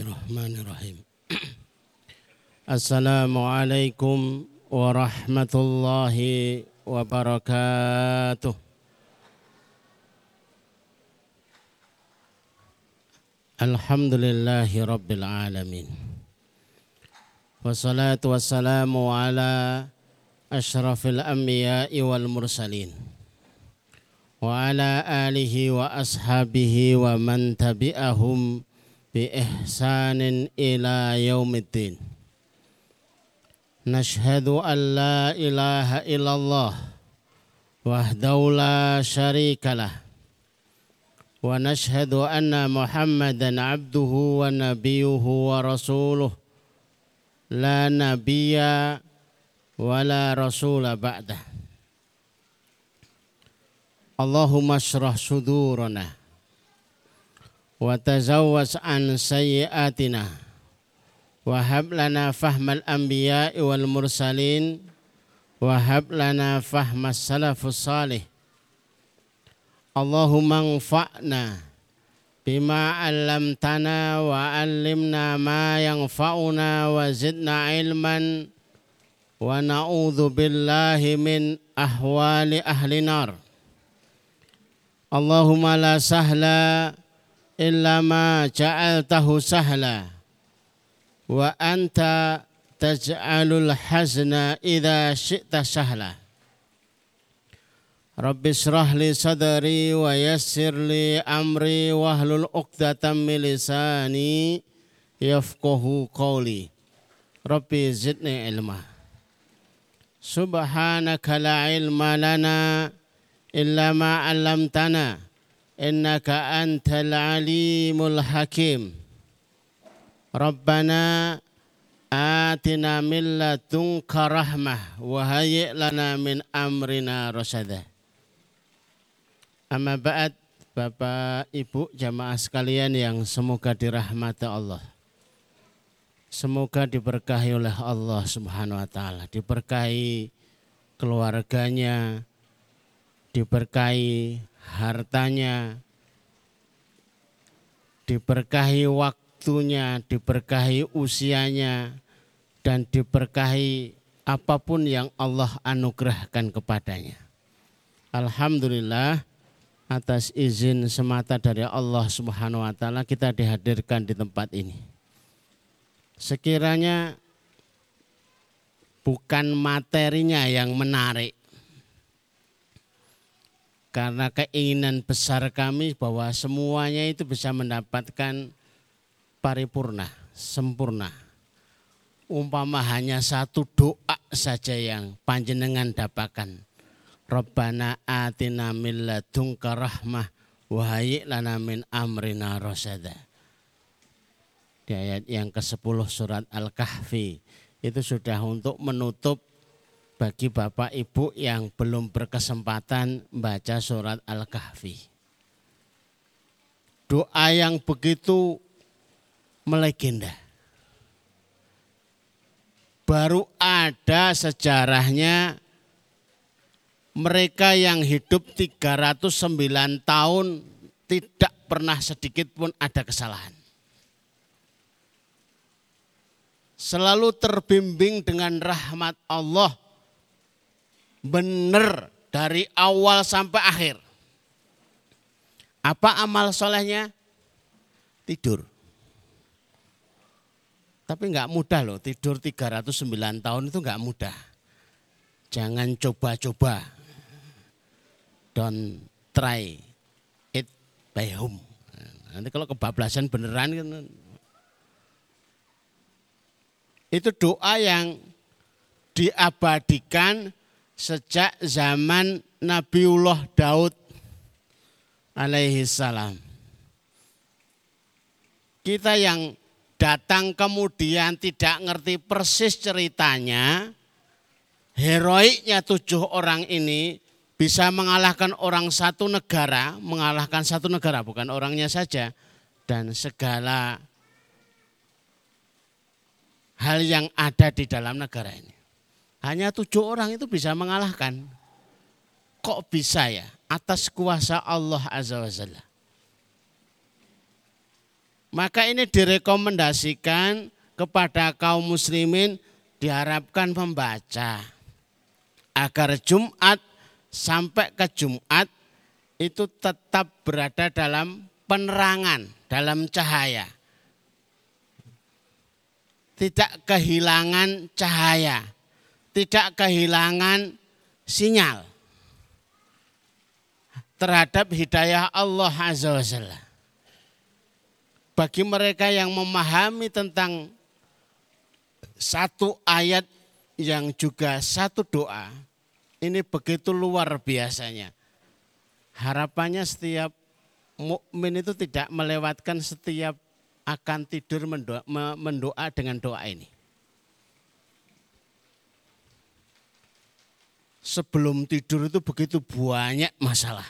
الرحمن الرحيم السلام عليكم ورحمة الله وبركاته الحمد لله رب العالمين والصلاة والسلام على أشرف الأنبياء والمرسلين وعلى آله وأصحابه ومن تبعهم بإحسان إلى يوم الدين. نشهد أن لا إله إلا الله وحده لا شريك له ونشهد أن محمدا عبده ونبيه ورسوله. لا نبي ولا رسول بعده. اللهم اشرح صدورنا. وتزوج عن سيئاتنا وهب لنا فهم الأنبياء والمرسلين وهب لنا فهم السلف الصالح اللهم انفعنا بما علمتنا وعلمنا ما ينفعنا وزدنا علما ونعوذ بالله من أحوال أهل النار اللهم لا سهل illa ma ja'altahu sahla. Wa anta taj'alul hazna idza syi'ta sahla. Rabbi israh li sadri wa yassir li amri wa hlul uqdatan min lisani yafqahu qawli. Rabbi zidni ilma. Subhanaka la ilma lana illa ma 'allamtana innaka antal alimul hakim Rabbana atina min ladunka rahmah wa hayyi' lana min amrina rasyada Amma ba'd Bapak Ibu jamaah sekalian yang semoga dirahmati Allah. Semoga diberkahi oleh Allah Subhanahu wa taala, diberkahi keluarganya, diberkahi hartanya, diberkahi waktunya, diberkahi usianya, dan diberkahi apa pun yang Allah anugerahkan kepadanya. Alhamdulillah atas izin semata dari Allah Subhanahu wa taala kita dihadirkan di tempat ini. Sekiranya bukan materinya yang menarik. Karena keinginan besar kami bahwa semuanya itu bisa mendapatkan paripurna, sempurna. Umpama hanya satu doa saja yang panjenengan dapatkan Rabbana atina min ladunka rahmah wa lana min amrina rasada. Di ayat yang ke-10 surat Al-Kahfi itu sudah untuk menutup bagi Bapak Ibu yang belum berkesempatan membaca surat Al-Kahfi. Doa yang begitu melegenda. Baru ada sejarahnya mereka yang hidup 309 tahun tidak pernah sedikit pun ada kesalahan. Selalu terbimbing dengan rahmat Allah. Benar dari awal sampai akhir. Apa amal solehnya? Tidur. Tapi nggak mudah loh, tidur 309 tahun itu nggak mudah. Jangan coba-coba don't try it by home. Nanti kalau kebablasan beneran kan itu doa yang diabadikan sejak zaman Nabiullah Daud alaihi salam. Kita yang datang kemudian tidak ngerti persis ceritanya, heroiknya tujuh orang ini bisa mengalahkan orang satu negara, mengalahkan satu negara bukan orangnya saja dan segala hal yang ada di dalam negara ini. Hanya tujuh orang itu bisa mengalahkan. Kok bisa ya? Atas kuasa Allah Azza wa Jalla. Maka ini direkomendasikan kepada kaum muslimin diharapkan membaca agar Jumat sampai ke Jumat itu tetap berada dalam penerangan, dalam cahaya. Tidak kehilangan cahaya, tidak kehilangan sinyal terhadap hidayah Allah Azza wa Jalla. Bagi mereka yang memahami tentang satu ayat yang juga satu doa, ini begitu luar biasanya. Harapannya setiap mukmin itu tidak melewatkan setiap akan tidur mendoa, mendoa dengan doa ini. Sebelum tidur itu begitu banyak masalah.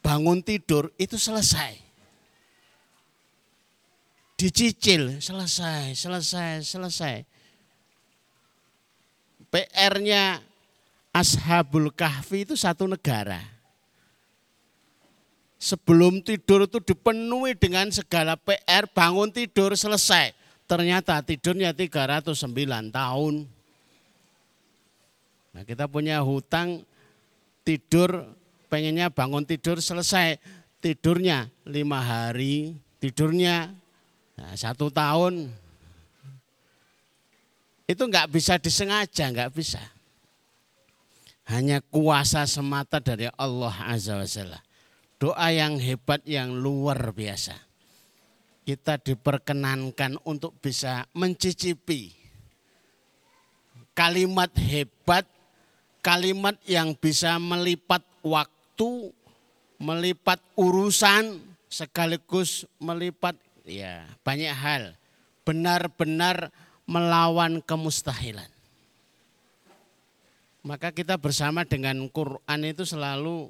Bangun tidur itu selesai. Dicicil, selesai, selesai, selesai. PR-nya Ashabul Kahfi itu satu negara sebelum tidur itu dipenuhi dengan segala PR, bangun tidur selesai. Ternyata tidurnya 309 tahun. Nah kita punya hutang tidur, pengennya bangun tidur selesai. Tidurnya lima hari, tidurnya nah, satu tahun. Itu nggak bisa disengaja, nggak bisa. Hanya kuasa semata dari Allah Azza wa Jalla doa yang hebat yang luar biasa. Kita diperkenankan untuk bisa mencicipi kalimat hebat, kalimat yang bisa melipat waktu, melipat urusan, sekaligus melipat ya banyak hal. Benar-benar melawan kemustahilan. Maka kita bersama dengan Quran itu selalu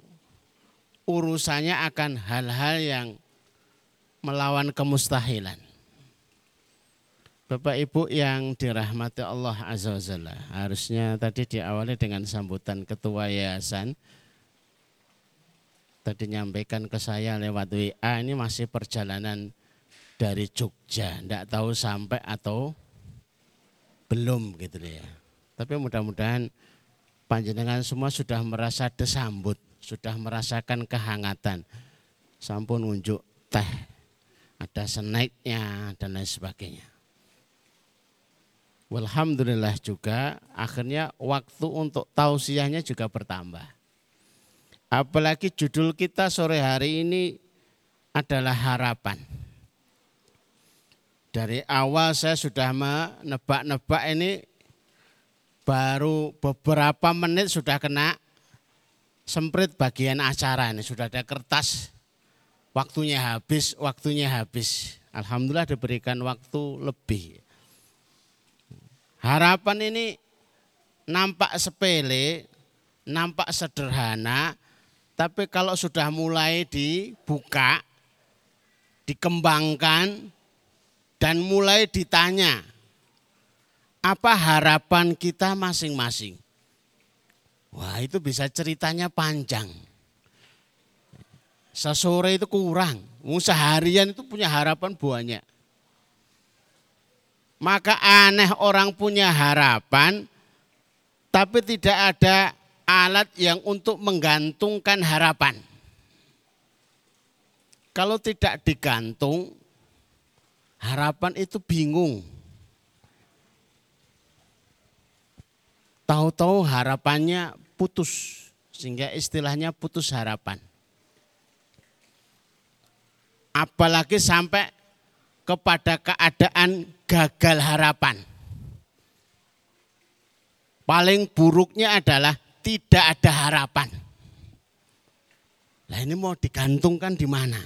urusannya akan hal-hal yang melawan kemustahilan. Bapak Ibu yang dirahmati Allah Azza wa harusnya tadi diawali dengan sambutan ketua yayasan. Tadi nyampaikan ke saya lewat WA ini masih perjalanan dari Jogja, tidak tahu sampai atau belum gitu ya. Tapi mudah-mudahan panjenengan semua sudah merasa disambut sudah merasakan kehangatan. Sampun unjuk teh, ada snacknya dan lain sebagainya. Alhamdulillah juga akhirnya waktu untuk tausiahnya juga bertambah. Apalagi judul kita sore hari ini adalah harapan. Dari awal saya sudah menebak-nebak ini baru beberapa menit sudah kena semprit bagian acara ini sudah ada kertas waktunya habis waktunya habis alhamdulillah diberikan waktu lebih harapan ini nampak sepele nampak sederhana tapi kalau sudah mulai dibuka dikembangkan dan mulai ditanya apa harapan kita masing-masing Wah itu bisa ceritanya panjang. Sesore itu kurang. Seharian itu punya harapan banyak. Maka aneh orang punya harapan tapi tidak ada alat yang untuk menggantungkan harapan. Kalau tidak digantung, harapan itu bingung. Tahu-tahu harapannya putus sehingga istilahnya putus harapan. Apalagi sampai kepada keadaan gagal harapan. Paling buruknya adalah tidak ada harapan. Nah ini mau digantungkan di mana?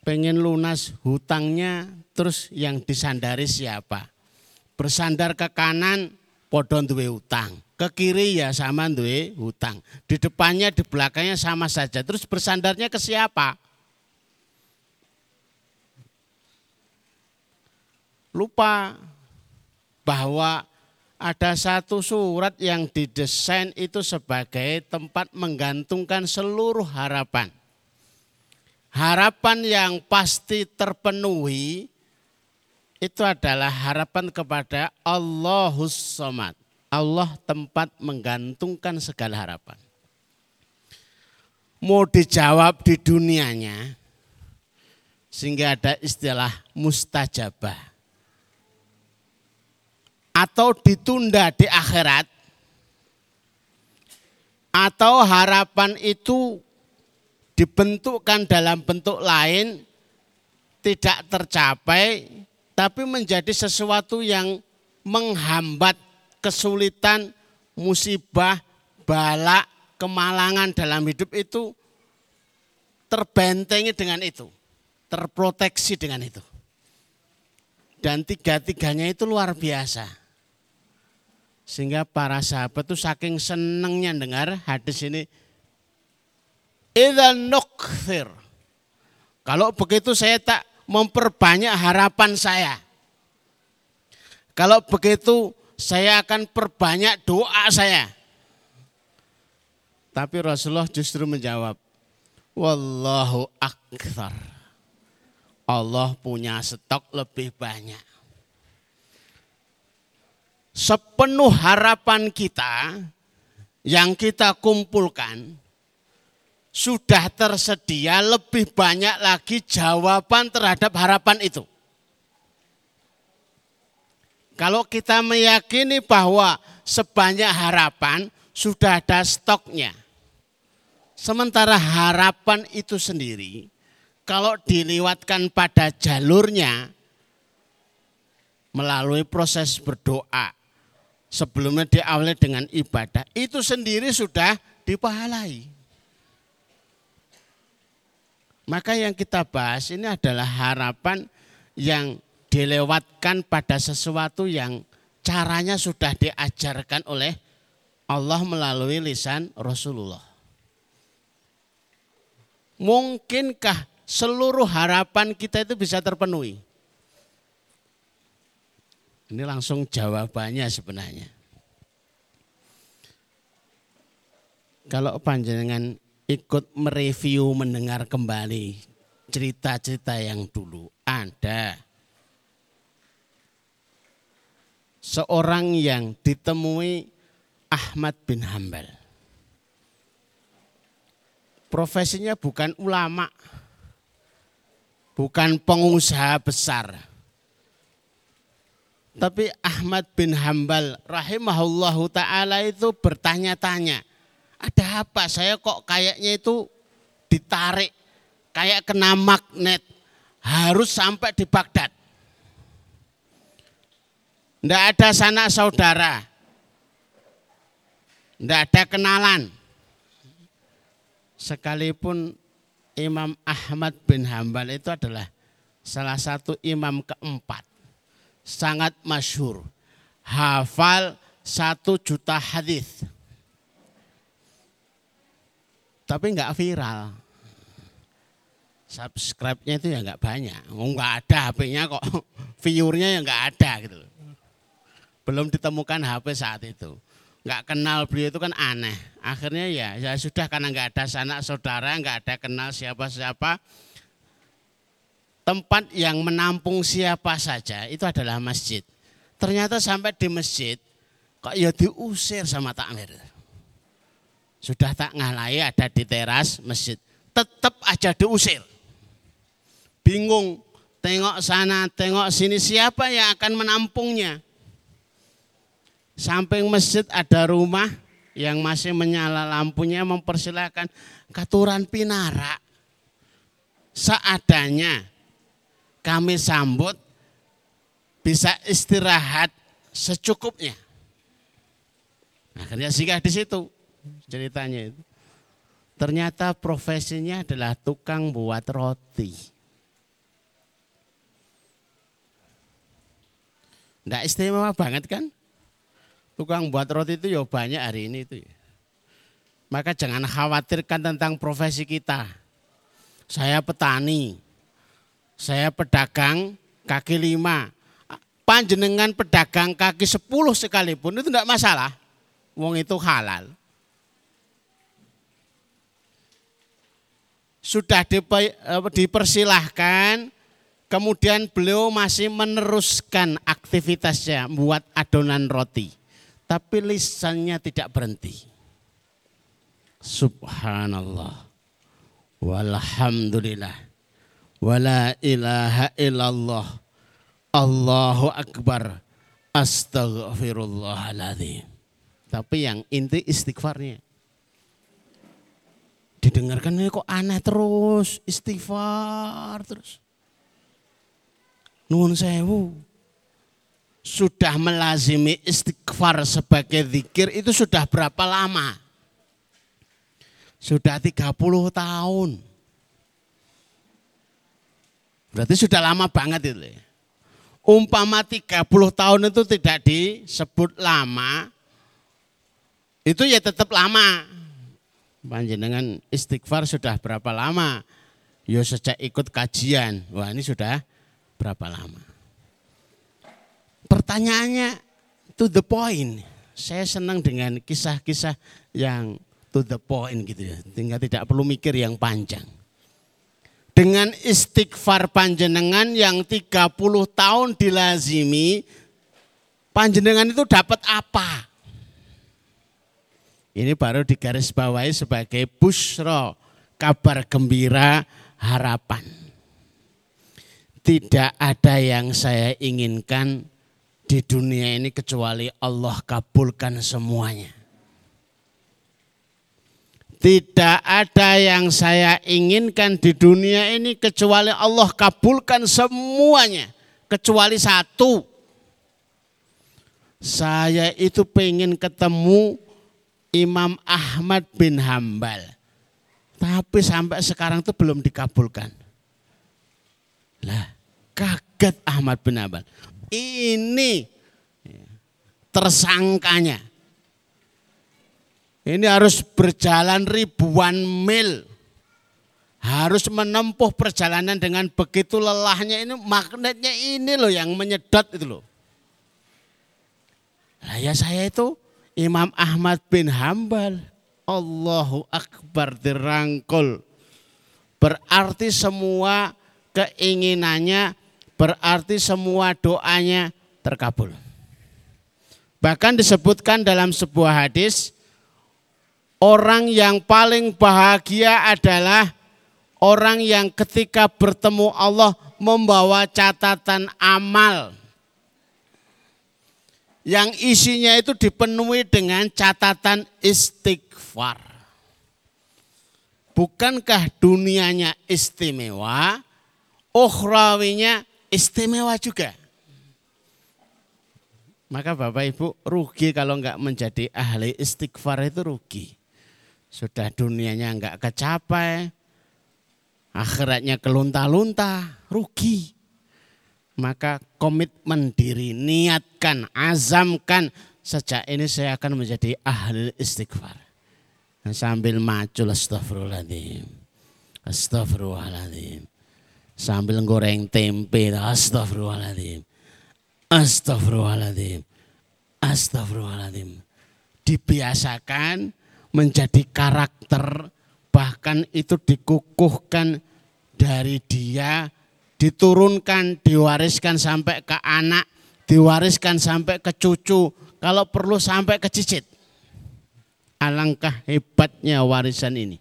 Pengen lunas hutangnya terus yang disandari siapa? Bersandar ke kanan podo duwe hutang. Ke kiri ya sama duwe hutang. Di depannya, di belakangnya sama saja. Terus bersandarnya ke siapa? Lupa bahwa ada satu surat yang didesain itu sebagai tempat menggantungkan seluruh harapan. harapan yang pasti terpenuhi itu adalah harapan kepada Allahus Somad. Allah tempat menggantungkan segala harapan. Mau dijawab di dunianya, sehingga ada istilah mustajabah. Atau ditunda di akhirat, atau harapan itu dibentukkan dalam bentuk lain, tidak tercapai, tapi menjadi sesuatu yang menghambat kesulitan, musibah, balak, kemalangan dalam hidup itu terbentengi dengan itu, terproteksi dengan itu. Dan tiga-tiganya itu luar biasa. Sehingga para sahabat itu saking senengnya dengar hadis ini. Idza nukthir. Kalau begitu saya tak memperbanyak harapan saya. Kalau begitu saya akan perbanyak doa saya. Tapi Rasulullah justru menjawab, Wallahu akthar. Allah punya stok lebih banyak. Sepenuh harapan kita yang kita kumpulkan, sudah tersedia lebih banyak lagi jawaban terhadap harapan itu. Kalau kita meyakini bahwa sebanyak harapan sudah ada stoknya. Sementara harapan itu sendiri kalau dilewatkan pada jalurnya melalui proses berdoa sebelumnya diawali dengan ibadah itu sendiri sudah dipahalai. Maka yang kita bahas ini adalah harapan yang dilewatkan pada sesuatu yang caranya sudah diajarkan oleh Allah melalui lisan Rasulullah. Mungkinkah seluruh harapan kita itu bisa terpenuhi? Ini langsung jawabannya sebenarnya. Kalau panjenengan ikut mereview mendengar kembali cerita-cerita yang dulu ada seorang yang ditemui Ahmad bin Hambal. Profesinya bukan ulama, bukan pengusaha besar. Tapi Ahmad bin Hambal rahimahullahu taala itu bertanya-tanya, ada apa saya kok kayaknya itu ditarik kayak kena magnet harus sampai di Baghdad. Tidak ada sanak saudara. Tidak ada kenalan. Sekalipun Imam Ahmad bin Hambal itu adalah salah satu imam keempat. Sangat masyhur. Hafal satu juta hadis tapi nggak viral. Subscribe-nya itu ya nggak banyak. Oh, nggak ada HP-nya kok, viewernya ya nggak ada gitu. Belum ditemukan HP saat itu. Nggak kenal beliau itu kan aneh. Akhirnya ya, ya sudah karena nggak ada sanak saudara, nggak ada kenal siapa-siapa. Tempat yang menampung siapa saja itu adalah masjid. Ternyata sampai di masjid kok ya diusir sama takmir. Sudah tak ngalai ada di teras masjid. Tetap aja diusir. Bingung. Tengok sana, tengok sini. Siapa yang akan menampungnya? Samping masjid ada rumah yang masih menyala lampunya mempersilahkan katuran pinara. Seadanya kami sambut bisa istirahat secukupnya. Akhirnya singgah di situ ceritanya itu. Ternyata profesinya adalah tukang buat roti. Tidak istimewa banget kan? Tukang buat roti itu ya banyak hari ini itu. Ya. Maka jangan khawatirkan tentang profesi kita. Saya petani, saya pedagang kaki lima. Panjenengan pedagang kaki sepuluh sekalipun itu tidak masalah. Wong itu halal. sudah dipersilahkan, kemudian beliau masih meneruskan aktivitasnya buat adonan roti. Tapi lisannya tidak berhenti. Subhanallah. Walhamdulillah. Wala ilaha illallah. Allahu Akbar. Astaghfirullahaladzim. Tapi yang inti istighfarnya didengarkan ini kok aneh terus, istighfar terus. Nuhun sewu. Sudah melazimi istighfar sebagai zikir itu sudah berapa lama? Sudah 30 tahun. Berarti sudah lama banget itu. Umpama 30 tahun itu tidak disebut lama, itu ya tetap lama panjenengan istighfar sudah berapa lama? Yo sejak ikut kajian. Wah ini sudah berapa lama? Pertanyaannya to the point. Saya senang dengan kisah-kisah yang to the point gitu ya. Tinggal tidak perlu mikir yang panjang. Dengan istighfar panjenengan yang 30 tahun dilazimi, panjenengan itu dapat apa? Ini baru digarisbawahi sebagai busro, kabar gembira, harapan. Tidak ada yang saya inginkan di dunia ini kecuali Allah kabulkan semuanya. Tidak ada yang saya inginkan di dunia ini kecuali Allah kabulkan semuanya. Kecuali satu. Saya itu pengen ketemu Imam Ahmad bin Hambal. Tapi sampai sekarang itu belum dikabulkan. Lah, kaget Ahmad bin Hambal. Ini tersangkanya. Ini harus berjalan ribuan mil. Harus menempuh perjalanan dengan begitu lelahnya ini magnetnya ini loh yang menyedot itu loh. Lah ya saya itu Imam Ahmad bin Hambal. Allahu Akbar dirangkul. Berarti semua keinginannya, berarti semua doanya terkabul. Bahkan disebutkan dalam sebuah hadis, orang yang paling bahagia adalah orang yang ketika bertemu Allah membawa catatan amal yang isinya itu dipenuhi dengan catatan istighfar. Bukankah dunianya istimewa, ukhrawinya istimewa juga. Maka Bapak Ibu rugi kalau enggak menjadi ahli istighfar itu rugi. Sudah dunianya enggak kecapai, akhiratnya kelunta-lunta, rugi maka komitmen diri, niatkan, azamkan sejak ini saya akan menjadi ahli istighfar. Sambil macul astagfirullahaladzim. Astagfirullahaladzim. Sambil goreng tempe, astagfirullahaladzim. Astagfirullahaladzim. Astagfirullahaladzim. Dibiasakan menjadi karakter, bahkan itu dikukuhkan dari dia diturunkan, diwariskan sampai ke anak, diwariskan sampai ke cucu, kalau perlu sampai ke cicit. Alangkah hebatnya warisan ini.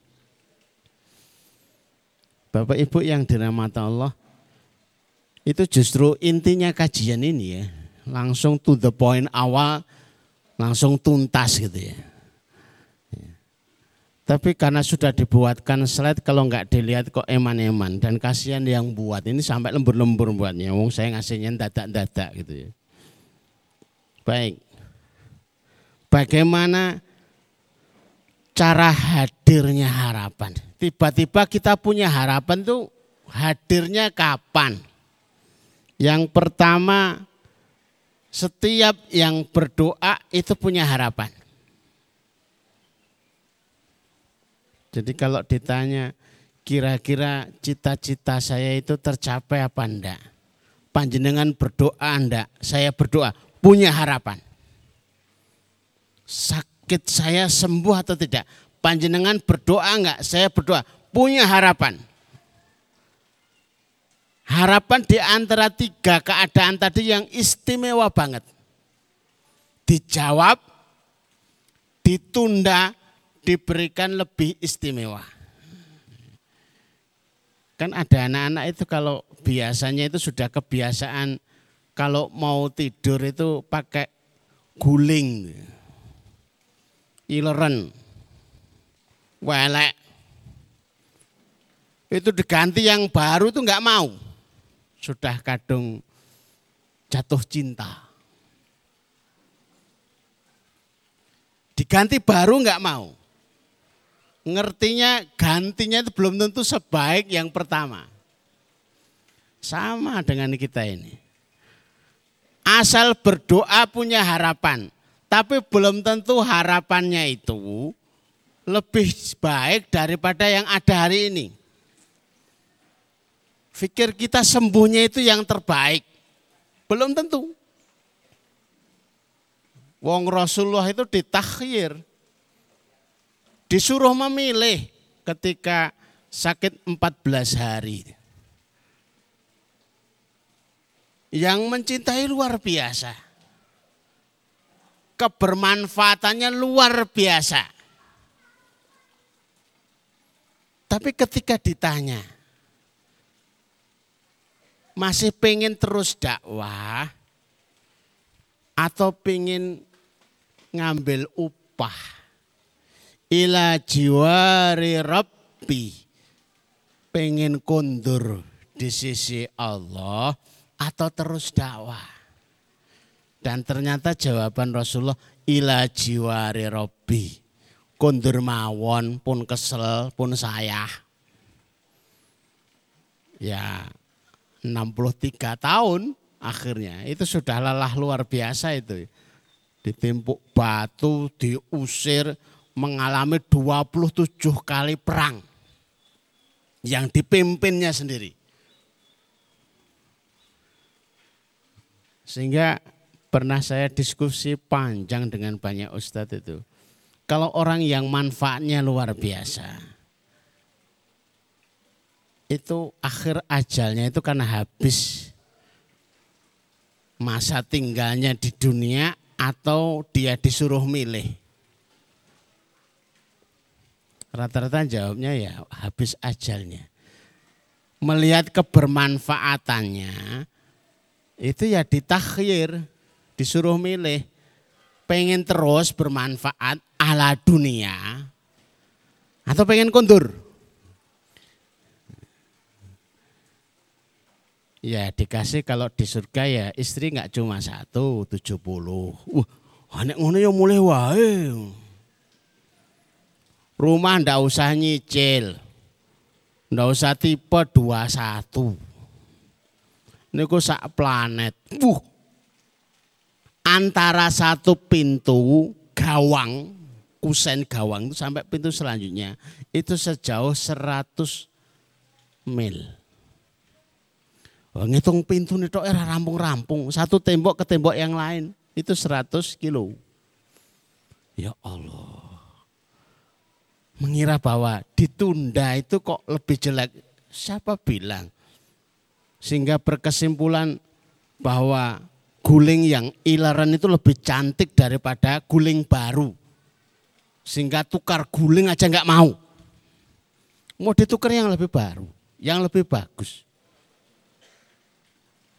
Bapak Ibu yang dirahmati Allah, itu justru intinya kajian ini ya. Langsung to the point awal, langsung tuntas gitu ya. Tapi karena sudah dibuatkan slide kalau nggak dilihat kok eman-eman dan kasihan yang buat ini sampai lembur-lembur buatnya. Wong saya ngasihnya dadak-dadak gitu ya. Baik. Bagaimana cara hadirnya harapan? Tiba-tiba kita punya harapan tuh hadirnya kapan? Yang pertama setiap yang berdoa itu punya harapan. Jadi kalau ditanya kira-kira cita-cita saya itu tercapai apa enggak? Panjenengan berdoa enggak? Saya berdoa, punya harapan. Sakit saya sembuh atau tidak? Panjenengan berdoa enggak? Saya berdoa, punya harapan. Harapan di antara tiga keadaan tadi yang istimewa banget. Dijawab, ditunda, diberikan lebih istimewa. Kan ada anak-anak itu kalau biasanya itu sudah kebiasaan kalau mau tidur itu pakai guling. Ileren. Welek. Itu diganti yang baru itu enggak mau sudah kadung jatuh cinta. Diganti baru nggak mau. Ngertinya gantinya itu belum tentu sebaik yang pertama. Sama dengan kita ini. Asal berdoa punya harapan. Tapi belum tentu harapannya itu lebih baik daripada yang ada hari ini pikir kita sembuhnya itu yang terbaik. Belum tentu. Wong Rasulullah itu ditakhir. Disuruh memilih ketika sakit 14 hari. Yang mencintai luar biasa. Kebermanfaatannya luar biasa. Tapi ketika ditanya, masih pengen terus dakwah atau pengen ngambil upah ila jiwari rabbi. Pengen kundur di sisi Allah atau terus dakwah? Dan ternyata jawaban Rasulullah ila jiwari rabbi. Kundur mawon pun kesel pun saya ya 63 tahun akhirnya. Itu sudah lelah luar biasa itu. Ditimpuk batu, diusir, mengalami 27 kali perang yang dipimpinnya sendiri. Sehingga pernah saya diskusi panjang dengan banyak ustadz itu. Kalau orang yang manfaatnya luar biasa, itu akhir ajalnya itu karena habis masa tinggalnya di dunia atau dia disuruh milih. Rata-rata jawabnya ya habis ajalnya. Melihat kebermanfaatannya itu ya ditakhir, disuruh milih. Pengen terus bermanfaat ala dunia atau pengen kundur. Ya dikasih kalau di surga ya istri nggak cuma satu, tujuh puluh. Wah, anak ngono ya mulai wae. Rumah ndak usah nyicil. Ndak usah tipe dua satu. Niku sak planet. Wuh. Antara satu pintu gawang, kusen gawang itu sampai pintu selanjutnya itu sejauh 100 mil. Ngitung pintu nih era rampung-rampung. Satu tembok ke tembok yang lain. Itu 100 kilo. Ya Allah. Mengira bahwa ditunda itu kok lebih jelek. Siapa bilang? Sehingga berkesimpulan bahwa guling yang ilaran itu lebih cantik daripada guling baru. Sehingga tukar guling aja nggak mau. Mau ditukar yang lebih baru, yang lebih bagus.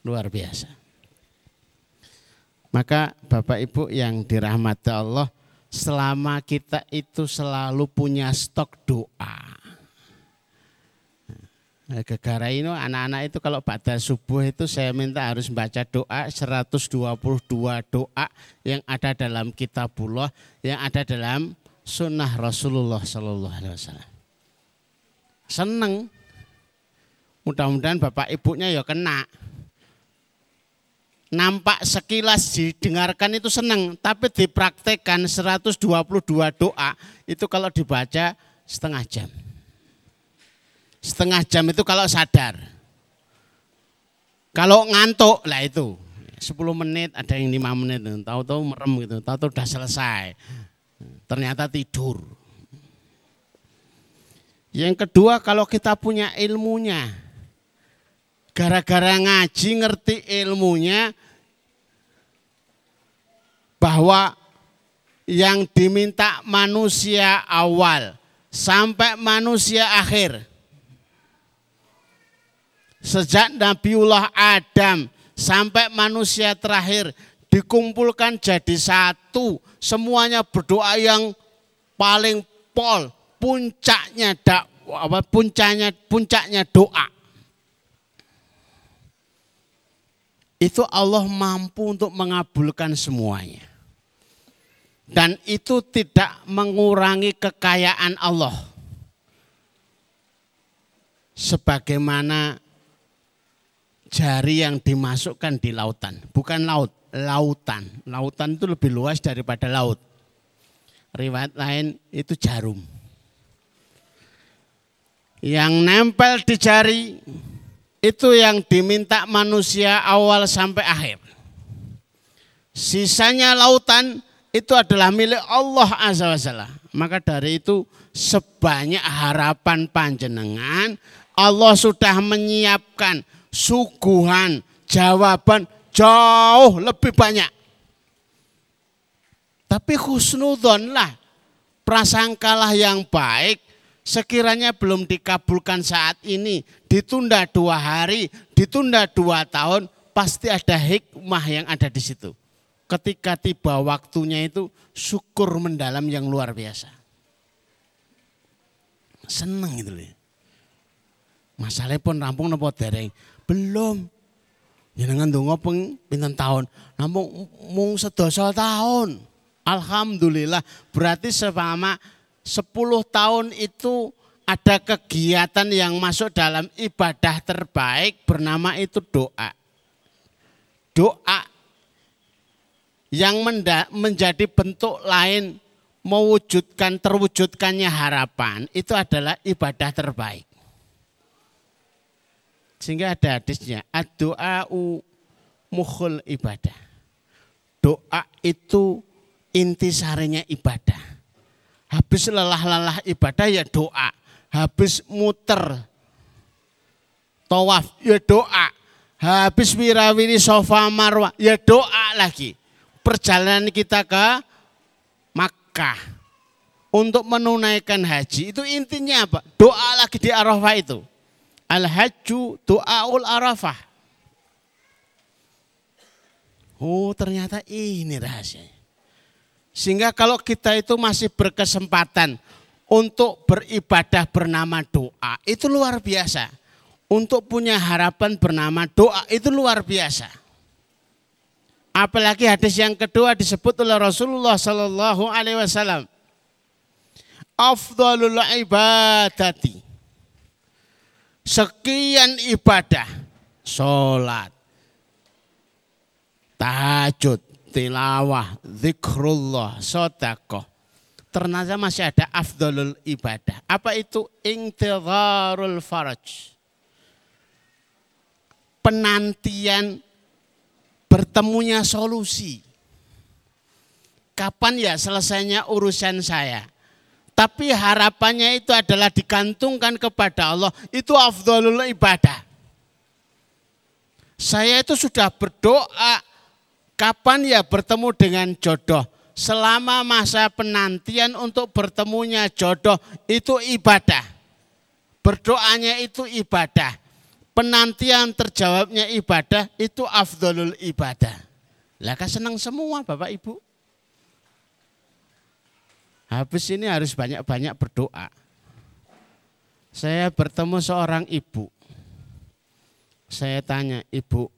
Luar biasa. Maka Bapak Ibu yang dirahmati Allah, selama kita itu selalu punya stok doa. Nah, Gegara ini anak-anak itu kalau pada subuh itu saya minta harus baca doa 122 doa yang ada dalam kitabullah, yang ada dalam sunnah Rasulullah Sallallahu Alaihi Wasallam. Seneng. Mudah-mudahan bapak ibunya ya kena nampak sekilas didengarkan itu senang, tapi dipraktekkan 122 doa itu kalau dibaca setengah jam. Setengah jam itu kalau sadar. Kalau ngantuk lah itu 10 menit ada yang 5 menit tahu-tahu merem gitu, tahu-tahu udah selesai. Ternyata tidur. Yang kedua kalau kita punya ilmunya. Gara-gara ngaji ngerti ilmunya bahwa yang diminta manusia awal sampai manusia akhir. Sejak Nabiullah Adam sampai manusia terakhir dikumpulkan jadi satu. Semuanya berdoa yang paling pol, puncaknya dak, apa puncaknya puncaknya doa. Itu Allah mampu untuk mengabulkan semuanya. Dan itu tidak mengurangi kekayaan Allah. Sebagaimana jari yang dimasukkan di lautan. Bukan laut, lautan. Lautan itu lebih luas daripada laut. Riwayat lain itu jarum. Yang nempel di jari itu yang diminta manusia awal sampai akhir. Sisanya lautan itu adalah milik Allah Azza wa Jalla. Maka dari itu sebanyak harapan panjenengan Allah sudah menyiapkan suguhan jawaban jauh lebih banyak. Tapi khusnudon lah prasangkalah yang baik sekiranya belum dikabulkan saat ini ditunda dua hari ditunda dua tahun pasti ada hikmah yang ada di situ ketika tiba waktunya itu syukur mendalam yang luar biasa. Seneng itu loh. Masalahnya pun rampung nopo dereng. Belum. Ya dengan dongo peng pinten tahun. Namun mung sedoso tahun. Alhamdulillah berarti selama 10 tahun itu ada kegiatan yang masuk dalam ibadah terbaik bernama itu doa. Doa yang menjadi bentuk lain mewujudkan terwujudkannya harapan itu adalah ibadah terbaik. Sehingga ada hadisnya, ad-du'a'u mukhul ibadah. Doa itu inti sarinya ibadah. Habis lelah-lelah ibadah ya doa. Habis muter tawaf ya doa. Habis wirawiri sofa marwah ya doa lagi perjalanan kita ke Makkah untuk menunaikan haji itu intinya apa? Doa lagi di Arafah itu. Al hajju doaul Arafah. Oh ternyata ini rahasianya. Sehingga kalau kita itu masih berkesempatan untuk beribadah bernama doa, itu luar biasa. Untuk punya harapan bernama doa, itu luar biasa. Apalagi hadis yang kedua disebut oleh Rasulullah Sallallahu Alaihi Wasallam. Afdalul ibadati. Sekian ibadah. Sholat. Tahajud. Tilawah. Zikrullah. Sodakoh. Ternyata masih ada afdalul ibadah. Apa itu? Intidharul faraj. Penantian bertemunya solusi. Kapan ya selesainya urusan saya? Tapi harapannya itu adalah digantungkan kepada Allah. Itu afdolul ibadah. Saya itu sudah berdoa kapan ya bertemu dengan jodoh. Selama masa penantian untuk bertemunya jodoh itu ibadah. Berdoanya itu ibadah penantian terjawabnya ibadah itu afdolul ibadah. Lah senang semua Bapak Ibu. Habis ini harus banyak-banyak berdoa. Saya bertemu seorang ibu. Saya tanya, ibu,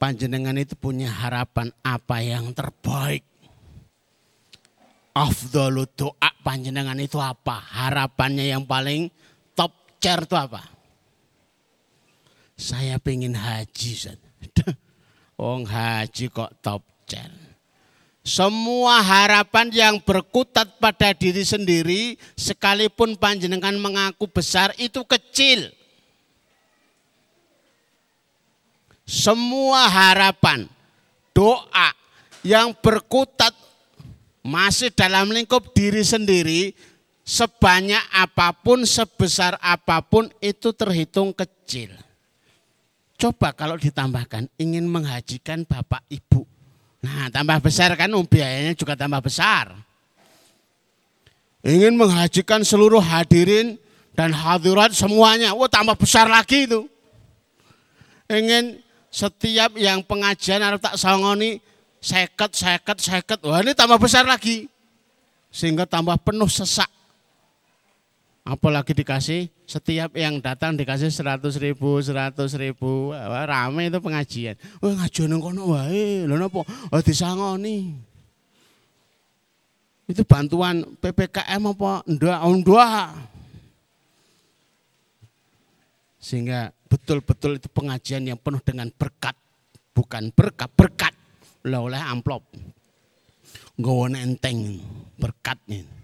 panjenengan itu punya harapan apa yang terbaik? Afdalu doa panjenengan itu apa? Harapannya yang paling chair itu apa? Saya pengen haji. Wong haji kok top chair. Semua harapan yang berkutat pada diri sendiri, sekalipun panjenengan mengaku besar, itu kecil. Semua harapan, doa yang berkutat masih dalam lingkup diri sendiri, sebanyak apa pun, sebesar apa pun itu terhitung kecil. Coba kalau ditambahkan ingin menghajikan bapak ibu. Nah tambah besar kan oh, biayanya juga tambah besar. Ingin menghajikan seluruh hadirin dan hadirat semuanya. Wah tambah besar lagi itu. Ingin setiap yang pengajian harus tak sangoni seket, seket, seket. Wah ini tambah besar lagi. Sehingga tambah penuh sesak. Apalagi dikasih setiap yang datang dikasih seratus ribu, seratus ribu. Wah, rame itu pengajian. Wah ngajian kono wae. Lho napa? Wah disangoni. Itu bantuan PPKM apa? Ndak, ndak. Sehingga betul-betul itu pengajian yang penuh dengan berkat. Bukan berkat, berkat. Lah oleh amplop. Nggawa enteng berkatnya.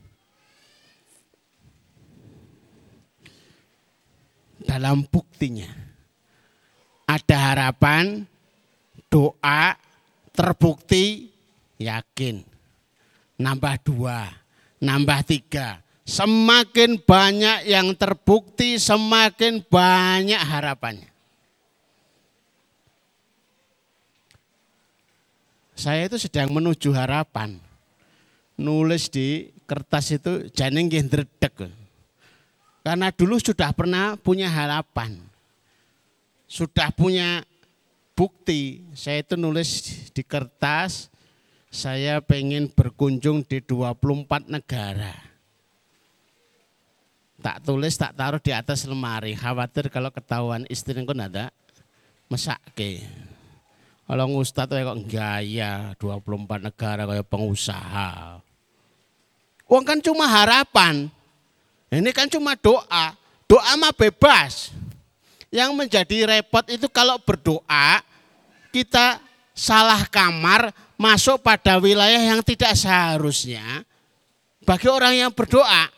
Dalam buktinya ada harapan, doa, terbukti, yakin. Nambah dua, nambah tiga. Semakin banyak yang terbukti, semakin banyak harapannya. Saya itu sedang menuju harapan. Nulis di kertas itu janing dredeg. Karena dulu sudah pernah punya harapan. Sudah punya bukti. Saya itu nulis di kertas, saya pengen berkunjung di 24 negara. Tak tulis, tak taruh di atas lemari. Khawatir kalau ketahuan istri pun ada, mesake. Kalau ngustad kok gaya 24 negara kayak pengusaha. Uang kan cuma harapan. Ini kan cuma doa. Doa mah bebas. Yang menjadi repot itu kalau berdoa kita salah kamar masuk pada wilayah yang tidak seharusnya. Bagi orang yang berdoa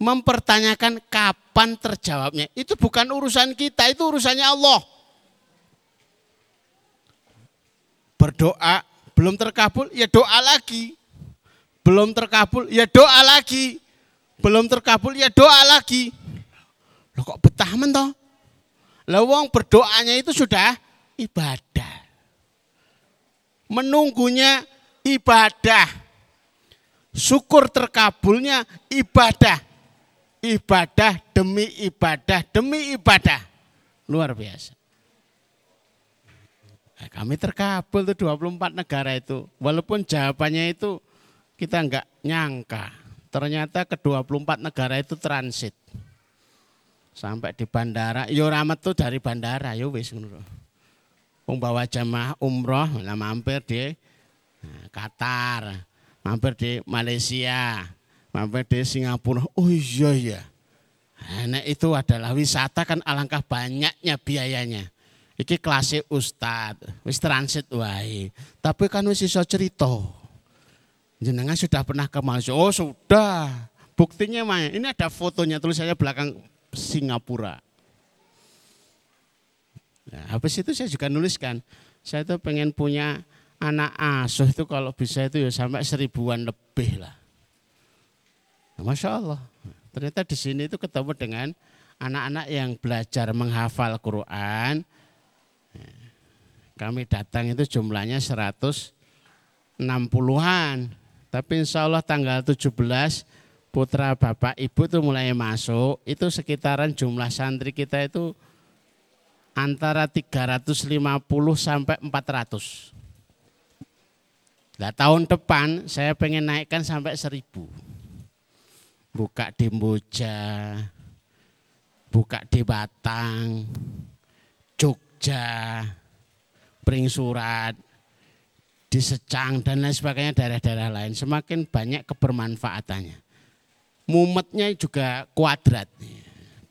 mempertanyakan kapan terjawabnya. Itu bukan urusan kita, itu urusannya Allah. berdoa belum terkabul ya doa lagi. Belum terkabul ya doa lagi. Belum terkabul ya doa lagi. Loh kok betah toh? Lah wong berdoanya itu sudah ibadah. Menunggunya ibadah. Syukur terkabulnya ibadah. Ibadah demi ibadah demi ibadah. Luar biasa. Nah, kami terkabul tuh 24 negara itu. Walaupun jawabannya itu kita enggak nyangka. Ternyata ke 24 negara itu transit. Sampai di bandara, yo ramet tuh dari bandara, yo wis. Pembawa jamaah umroh, nah mampir di nah, Qatar, mampir di Malaysia, mampir di Singapura. Oh iya iya. Nah, itu adalah wisata kan alangkah banyaknya biayanya. Iki kelasnya ustad, wis transit wae. Tapi kan wis iso cerita. Jenengan sudah pernah ke Malaysia? Oh sudah. Buktinya mah ini ada fotonya tulisannya belakang Singapura. Nah, habis itu saya juga nuliskan, saya tuh pengen punya anak asuh itu kalau bisa itu ya sampai seribuan lebih lah. Nah, Masya Allah. Ternyata di sini itu ketemu dengan anak-anak yang belajar menghafal Quran, kami datang itu jumlahnya 160-an. Tapi insya Allah tanggal 17 putra bapak ibu itu mulai masuk. Itu sekitaran jumlah santri kita itu antara 350 sampai 400. Nah, tahun depan saya pengen naikkan sampai 1000. Buka di Moja, buka di Batang, Jogja, Pring Surat, di Secang dan lain sebagainya daerah-daerah lain semakin banyak kebermanfaatannya. Mumetnya juga kuadrat.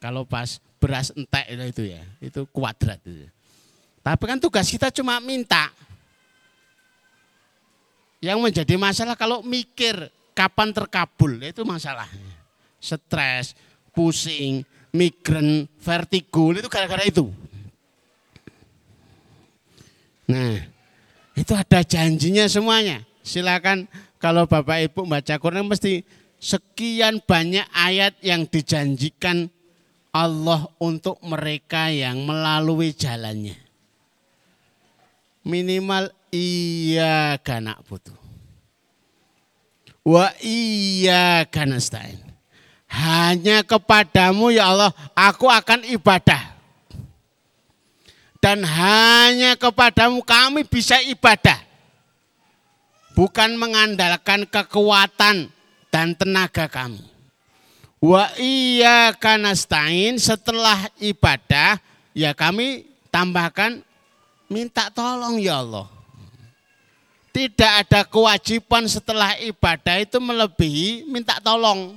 Kalau pas beras entek itu ya, itu kuadrat. Tapi kan tugas kita cuma minta. Yang menjadi masalah kalau mikir kapan terkabul, itu masalahnya. Stres, pusing, migren, vertigo, itu gara-gara itu. Nah, itu ada janjinya semuanya. Silakan kalau Bapak Ibu baca Quran mesti sekian banyak ayat yang dijanjikan Allah untuk mereka yang melalui jalannya. Minimal iya kanak butuh. Wa iya kanastain. Hanya kepadamu ya Allah aku akan ibadah. Dan hanya kepadamu kami bisa ibadah. Bukan mengandalkan kekuatan dan tenaga kami. Wa iya kanastain setelah ibadah ya kami tambahkan minta tolong ya Allah. Tidak ada kewajiban setelah ibadah itu melebihi minta tolong.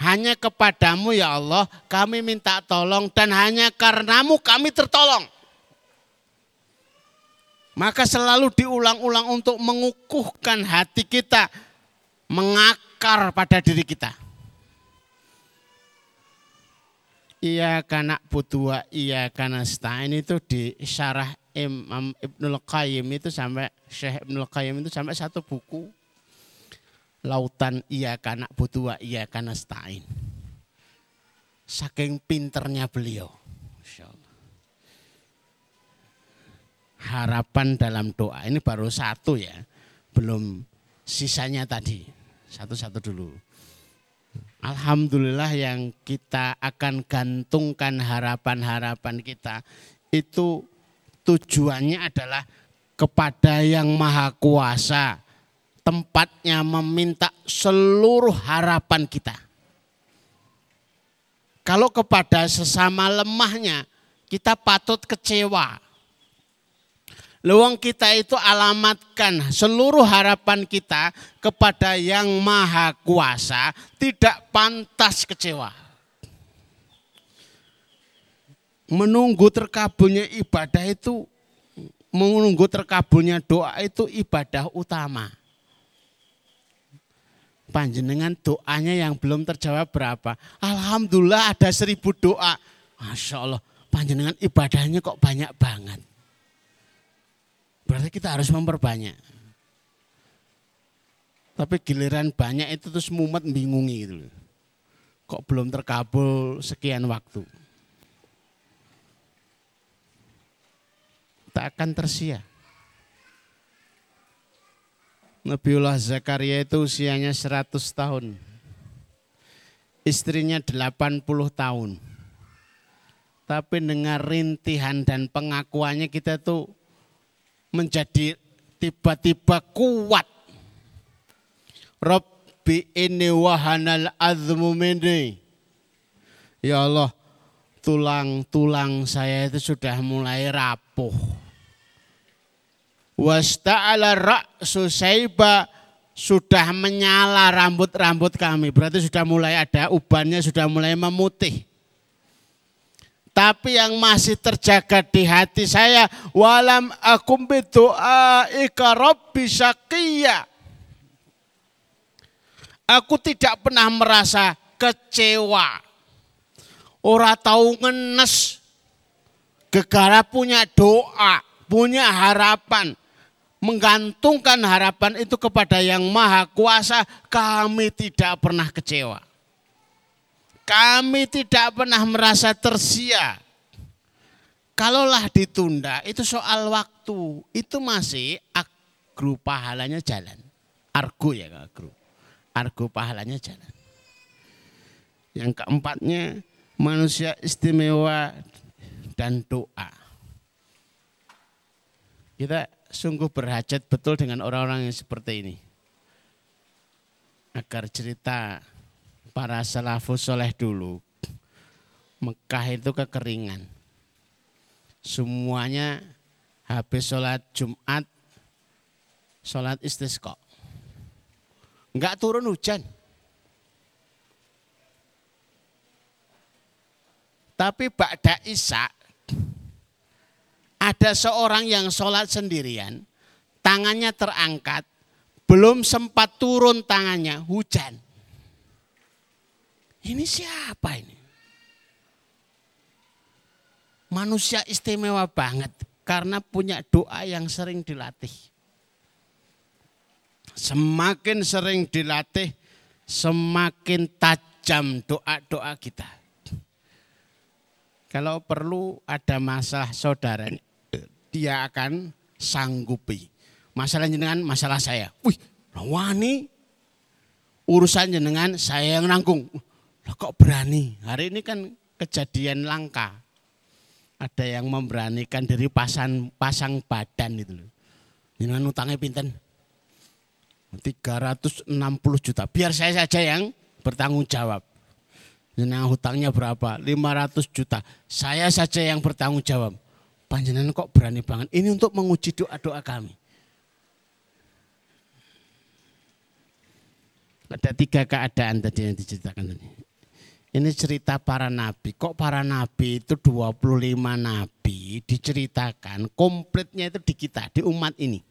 Hanya kepadamu ya Allah kami minta tolong dan hanya karenamu kami tertolong. Maka selalu diulang-ulang untuk mengukuhkan hati kita, mengakar pada diri kita. Iya karena butuh iya karena stain itu di syarah Imam Ibnul Qayyim itu sampai Syekh Ibnul Qayyim itu sampai satu buku Lautan iya karena butuh iya karena stain. Saking pinternya beliau. harapan dalam doa. Ini baru satu ya, belum sisanya tadi. Satu-satu dulu. Alhamdulillah yang kita akan gantungkan harapan-harapan kita itu tujuannya adalah kepada yang maha kuasa. Tempatnya meminta seluruh harapan kita. Kalau kepada sesama lemahnya kita patut kecewa Luang kita itu alamatkan seluruh harapan kita kepada yang maha kuasa, tidak pantas kecewa. Menunggu terkabulnya ibadah itu, menunggu terkabulnya doa itu ibadah utama. Panjenengan doanya yang belum terjawab berapa? Alhamdulillah ada seribu doa. Masya Allah, panjenengan ibadahnya kok banyak banget. Berarti kita harus memperbanyak. Tapi giliran banyak itu terus mumet bingungi gitu. Kok belum terkabul sekian waktu. Tak akan tersia. Nabiullah Zakaria itu usianya 100 tahun. Istrinya 80 tahun. Tapi dengan rintihan dan pengakuannya kita tuh menjadi tiba-tiba kuat. Rabbi ini wahanal azmu mini. Ya Allah, tulang-tulang saya itu sudah mulai rapuh. Wasta'ala ra'su saiba sudah menyala rambut-rambut kami. Berarti sudah mulai ada ubannya, sudah mulai memutih. Tapi yang masih terjaga di hati saya walam akum bidu'a ika rabbi syaqiyya. Aku tidak pernah merasa kecewa. Ora tahu ngenes. Gegara punya doa, punya harapan. Menggantungkan harapan itu kepada yang maha kuasa, kami tidak pernah kecewa. Kami tidak pernah merasa tersia. Kalaulah ditunda, itu soal waktu. Itu masih agro pahalanya jalan. Argo ya agro. Argo pahalanya jalan. Yang keempatnya manusia istimewa dan doa. Kita sungguh berhajat betul dengan orang-orang yang seperti ini. Agar cerita para salafus soleh dulu, Mekah itu kekeringan. Semuanya habis sholat Jumat, sholat istisqa. Enggak turun hujan. Tapi Ba'da Isya ada seorang yang sholat sendirian, tangannya terangkat, belum sempat turun tangannya, hujan. Ini siapa ini? Manusia istimewa banget karena punya doa yang sering dilatih. Semakin sering dilatih, semakin tajam doa-doa kita. Kalau perlu ada masalah saudara, dia akan sanggupi. Masalah jenengan, masalah saya. Wih, wani urusan jenengan saya yang nanggung. Loh, kok berani? Hari ini kan kejadian langka. Ada yang memberanikan diri pasang pasang badan itu loh. Jenengan utangnya pinten? 360 juta. Biar saya saja yang bertanggung jawab. Jenengan hutangnya berapa? 500 juta. Saya saja yang bertanggung jawab. Panjenengan kok berani banget. Ini untuk menguji doa-doa kami. Ada tiga keadaan tadi yang diceritakan tadi. Ini cerita para nabi. Kok para nabi itu 25 nabi diceritakan komplitnya itu di kita, di umat ini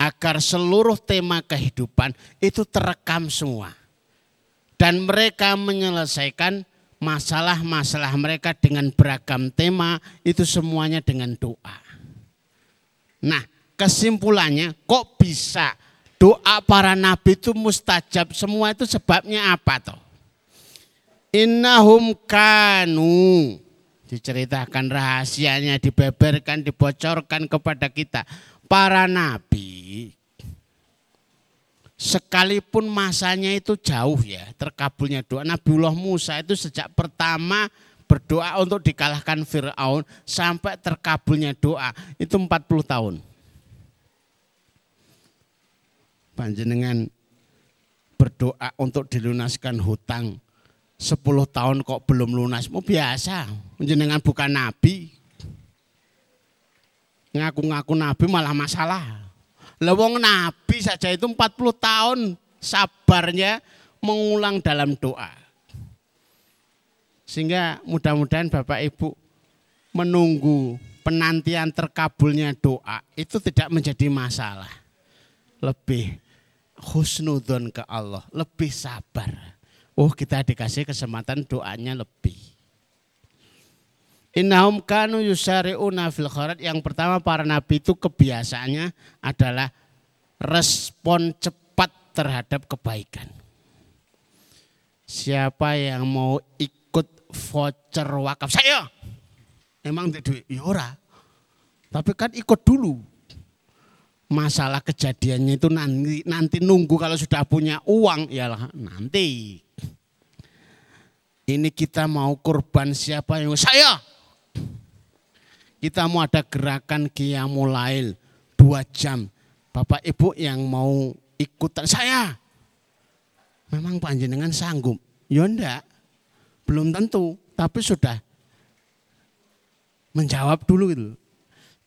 agar seluruh tema kehidupan itu terekam semua. Dan mereka menyelesaikan masalah-masalah mereka dengan beragam tema itu semuanya dengan doa. Nah kesimpulannya kok bisa doa para nabi itu mustajab semua itu sebabnya apa toh? Innahum kanu diceritakan rahasianya dibeberkan dibocorkan kepada kita para nabi sekalipun masanya itu jauh ya terkabulnya doa Nabiullah Musa itu sejak pertama berdoa untuk dikalahkan Fir'aun sampai terkabulnya doa itu 40 tahun. Panjenengan berdoa untuk dilunaskan hutang 10 tahun kok belum lunas, mau biasa. Panjenengan bukan nabi, ngaku-ngaku nabi malah masalah. Lewong nabi saja itu 40 tahun sabarnya mengulang dalam doa. Sehingga mudah-mudahan Bapak Ibu menunggu penantian terkabulnya doa itu tidak menjadi masalah. Lebih husnudon ke Allah, lebih sabar. Oh kita dikasih kesempatan doanya lebih. Innahum kanu yusari'una fil. Yang pertama para nabi itu kebiasaannya adalah respon cepat terhadap kebaikan. Siapa yang mau ikut voucher wakaf saya? Emang tidak yora. Ya Tapi kan ikut dulu. Masalah kejadiannya itu nanti, nanti nunggu kalau sudah punya uang ya nanti. Ini kita mau kurban siapa yang saya kita mau ada gerakan Qiyamulail dua jam. Bapak Ibu yang mau ikutan saya. Memang panjenengan sanggup? Ya enggak. Belum tentu, tapi sudah menjawab dulu gitu.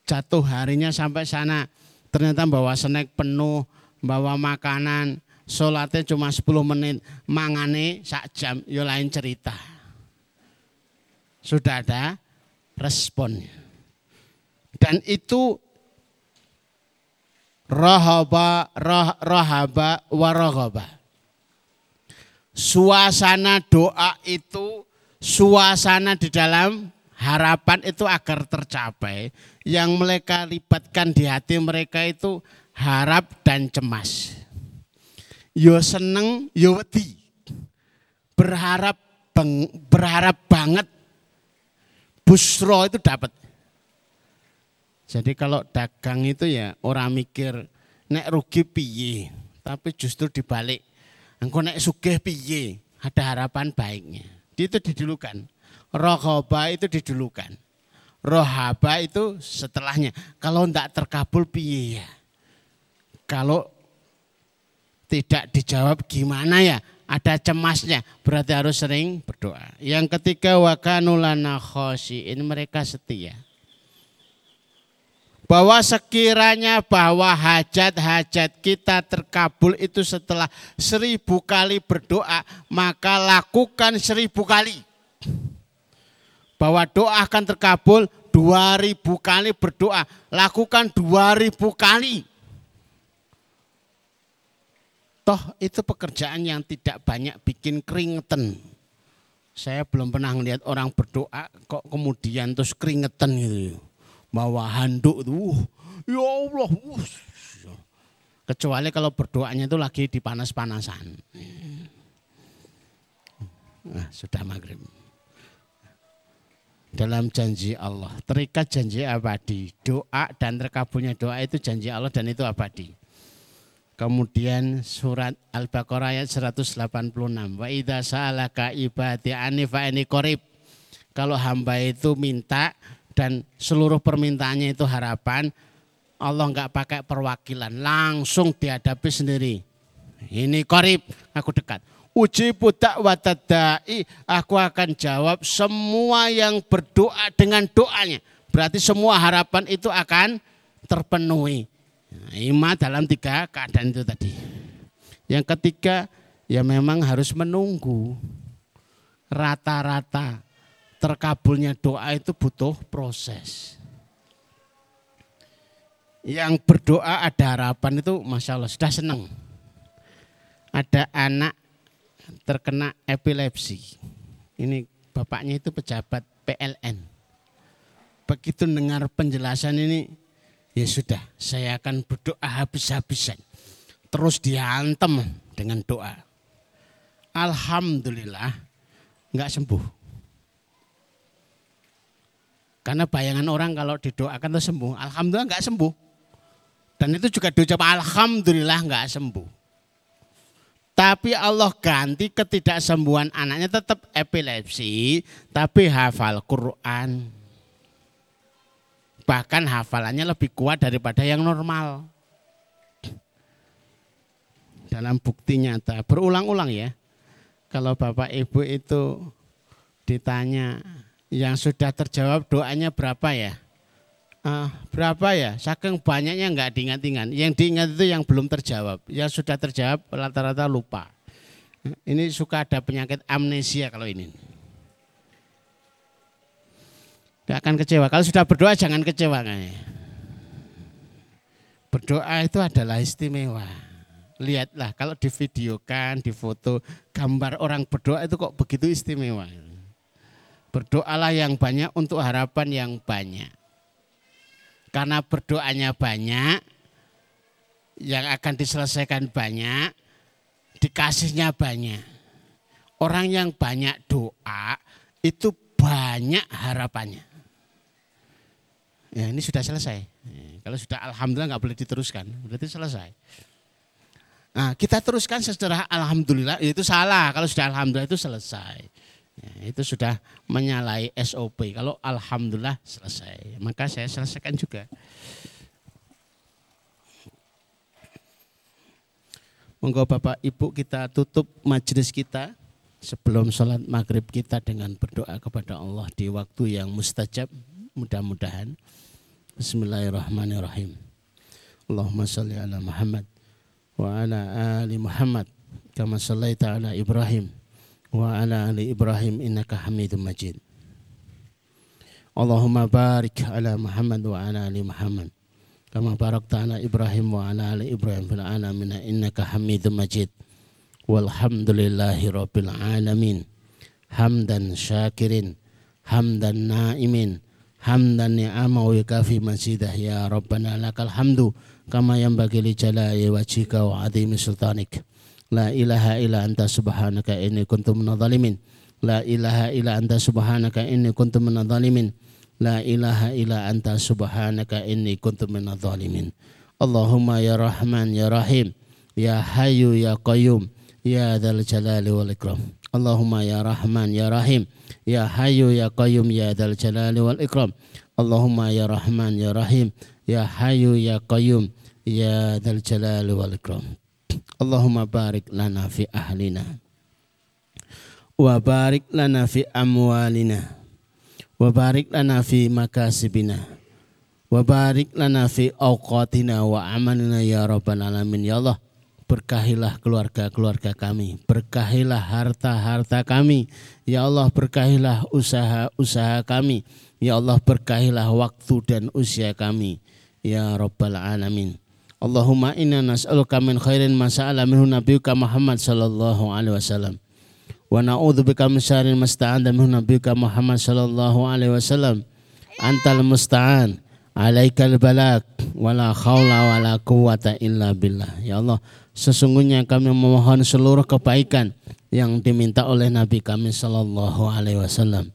Jatuh harinya sampai sana ternyata bawa snack penuh, bawa makanan, sholatnya cuma 10 menit, mangane sak jam, ya lain cerita. Sudah ada responnya. Dan itu rahaba rah, rahaba warahaba. Suasana doa itu suasana di dalam harapan itu agar tercapai yang mereka libatkan di hati mereka itu harap dan cemas. Yo seneng, yo wedi. Berharap berharap banget busro itu dapat. Jadi kalau dagang itu ya orang mikir nek rugi piye, tapi justru dibalik. Engkau nek sugih piye, ada harapan baiknya. Itu didulukan. Rohoba itu didulukan. Rohaba itu setelahnya. Kalau tidak terkabul piye ya. Kalau tidak dijawab gimana ya? Ada cemasnya, berarti harus sering berdoa. Yang ketiga wakanulana khosiin mereka setia bahwa sekiranya bahwa hajat-hajat kita terkabul itu setelah seribu kali berdoa, maka lakukan seribu kali. Bahwa doa akan terkabul dua ribu kali berdoa, lakukan dua ribu kali. Toh itu pekerjaan yang tidak banyak bikin keringetan. Saya belum pernah melihat orang berdoa kok kemudian terus keringetan gitu bawa handuk itu. Uh, ya Allah. Kecuali kalau berdoanya itu lagi di panas-panasan. Nah, sudah maghrib. Dalam janji Allah. Terikat janji abadi. Doa dan terkabulnya doa itu janji Allah dan itu abadi. Kemudian surat Al-Baqarah ayat 186. Wa idza sa'alaka ibadi ani fa ini qarib. Kalau hamba itu minta dan seluruh permintaannya itu harapan, Allah nggak pakai perwakilan, langsung dihadapi sendiri. Ini korib, aku dekat. Uji budak watadai, aku akan jawab semua yang berdoa dengan doanya. Berarti semua harapan itu akan terpenuhi. Ima dalam tiga keadaan itu tadi. Yang ketiga, ya memang harus menunggu. Rata-rata terkabulnya doa itu butuh proses yang berdoa ada harapan itu masya Allah sudah senang. Ada anak terkena epilepsi. Ini bapaknya itu pejabat PLN. Begitu dengar penjelasan ini, ya sudah, saya akan berdoa habis-habisan. Terus diantem dengan doa. Alhamdulillah, nggak sembuh. Karena bayangan orang kalau didoakan itu sembuh, alhamdulillah nggak sembuh. Dan itu juga diucap Alhamdulillah nggak sembuh. Tapi Allah ganti ketidaksembuhan anaknya tetap epilepsi, tapi hafal Quran. Bahkan hafalannya lebih kuat daripada yang normal. Dalam bukti nyata, berulang-ulang ya. Kalau Bapak Ibu itu ditanya yang sudah terjawab doanya berapa ya? uh, berapa ya? Saking banyaknya nggak diingat-ingat. Yang diingat itu yang belum terjawab. Yang sudah terjawab rata-rata lupa. Ini suka ada penyakit amnesia kalau ini. Gak akan kecewa. Kalau sudah berdoa jangan kecewa. Berdoa itu adalah istimewa. Lihatlah kalau di videokan, di foto, gambar orang berdoa itu kok begitu istimewa. Berdoalah yang banyak untuk harapan yang banyak. Karena berdoanya banyak, yang akan diselesaikan banyak, dikasihnya banyak. Orang yang banyak doa itu banyak harapannya. Ya ini sudah selesai. Kalau sudah alhamdulillah nggak boleh diteruskan, berarti selesai. Nah, kita teruskan secara alhamdulillah itu salah. Kalau sudah alhamdulillah itu selesai. Ya, itu sudah menyalahi SOP. Kalau alhamdulillah selesai, maka saya selesaikan juga. Monggo Bapak Ibu kita tutup majelis kita sebelum sholat maghrib kita dengan berdoa kepada Allah di waktu yang mustajab mudah-mudahan. Bismillahirrahmanirrahim. Allahumma salli ala Muhammad wa ala ali Muhammad kama sallaita ala Ibrahim wa ala ali Ibrahim innaka Hamidum Majid. Allahumma barik ala Muhammad wa ala ali Muhammad kama barakta ala Ibrahim wa ala ali Ibrahim fil alamin innaka Hamidum Majid. Walhamdulillahi rabbil alamin. Hamdan syakirin, hamdan naimin, hamdan ni'ama wa yukafi masidah ya Rabbana lakal hamdu kama yanbaghi li jalali wajhika wa. La ilaha illa anta subhanaka inni kuntu minadh-dhalimin. La ilaha illa anta subhanaka inni kuntu minadh-dhalimin. La ilaha illa anta subhanaka inni kuntu minadh-dhalimin. Allahumma ya Rahman ya Rahim ya Hayyu ya Qayyum ya Dzal Jalali wal Ikram. Allahumma ya Rahman ya Rahim ya Hayyu ya Qayyum ya Dzal Jalali wal Ikram. Allahumma ya Rahman ya Rahim ya Hayyu ya Qayyum ya Dzal wal Ikram. Allahumma barik lana fi ahlina wa barik lana fi amwalina wa barik lana fi makasibina wa barik lana fi awqatina wa amalina ya rabbal alamin. Ya Allah berkahilah keluarga-keluarga kami berkahilah harta-harta kami. Ya Allah berkahilah usaha-usaha kami. Ya Allah berkahilah waktu dan usia kami. Ya rabbal alamin Allahumma inna nas'aluka min khairin ma sa'ala minhu nabiyuka Muhammad sallallahu alaihi wasallam. Wa na'udzubika min syarrin ma sta'anda minhu nabiyuka Muhammad sallallahu alaihi wasallam. Antal musta'an, alaikal balak. wala khawla wala quwata illa billah. Ya Allah, sesungguhnya kami memohon seluruh kebaikan yang diminta oleh Nabi kami sallallahu alaihi wasallam.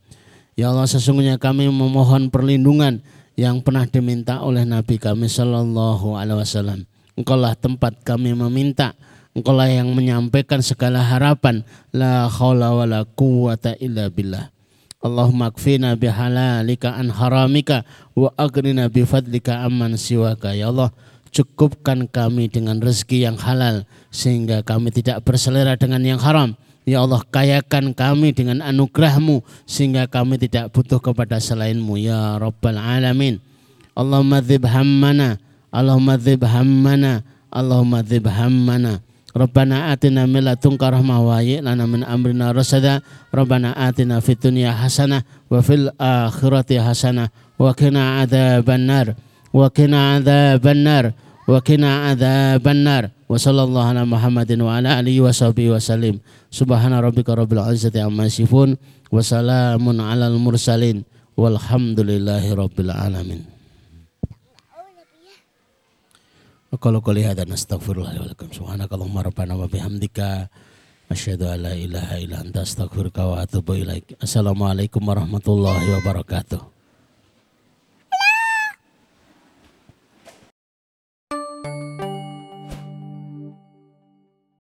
Ya Allah, sesungguhnya kami memohon perlindungan yang pernah diminta oleh Nabi kami sallallahu alaihi wasallam. Engkaulah tempat kami meminta, engkaulah yang menyampaikan segala harapan. La haula wala quwata illa billah. Allahumma kfina bihalalika an haramika wa agrina bifadlika amman siwaka. Ya Allah, cukupkan kami dengan rezeki yang halal sehingga kami tidak berselera dengan yang haram. Ya Allah, kayakan kami dengan anugerahmu sehingga kami tidak butuh kepada selainmu. Ya Rabbal Alamin. Allahumma dhib hammana. Allahumma dhib hammana. Allahumma dhib hammana. Rabbana atina min ladunka rahmah wa lana min amrina rasada. Rabbana atina fid dunya hasanah wa fil akhirati hasanah wa qina adzaban nar. Wa qina adzaban nar. Wa qina adzaban nar. Wa sallallahu ala Muhammadin wa ala alihi wa sahbihi wa salim. Subhana rabbika rabbil izzati amma yasifun wa salamun alal mursalin walhamdulillahi rabbil alamin. Kalau kau lihat dan astagfirullah wa lakum subhanakallahumma rabbana wa bihamdika asyhadu an la ilaha illa anta astaghfiruka wa atubu ilaik. Assalamualaikum warahmatullahi wabarakatuh.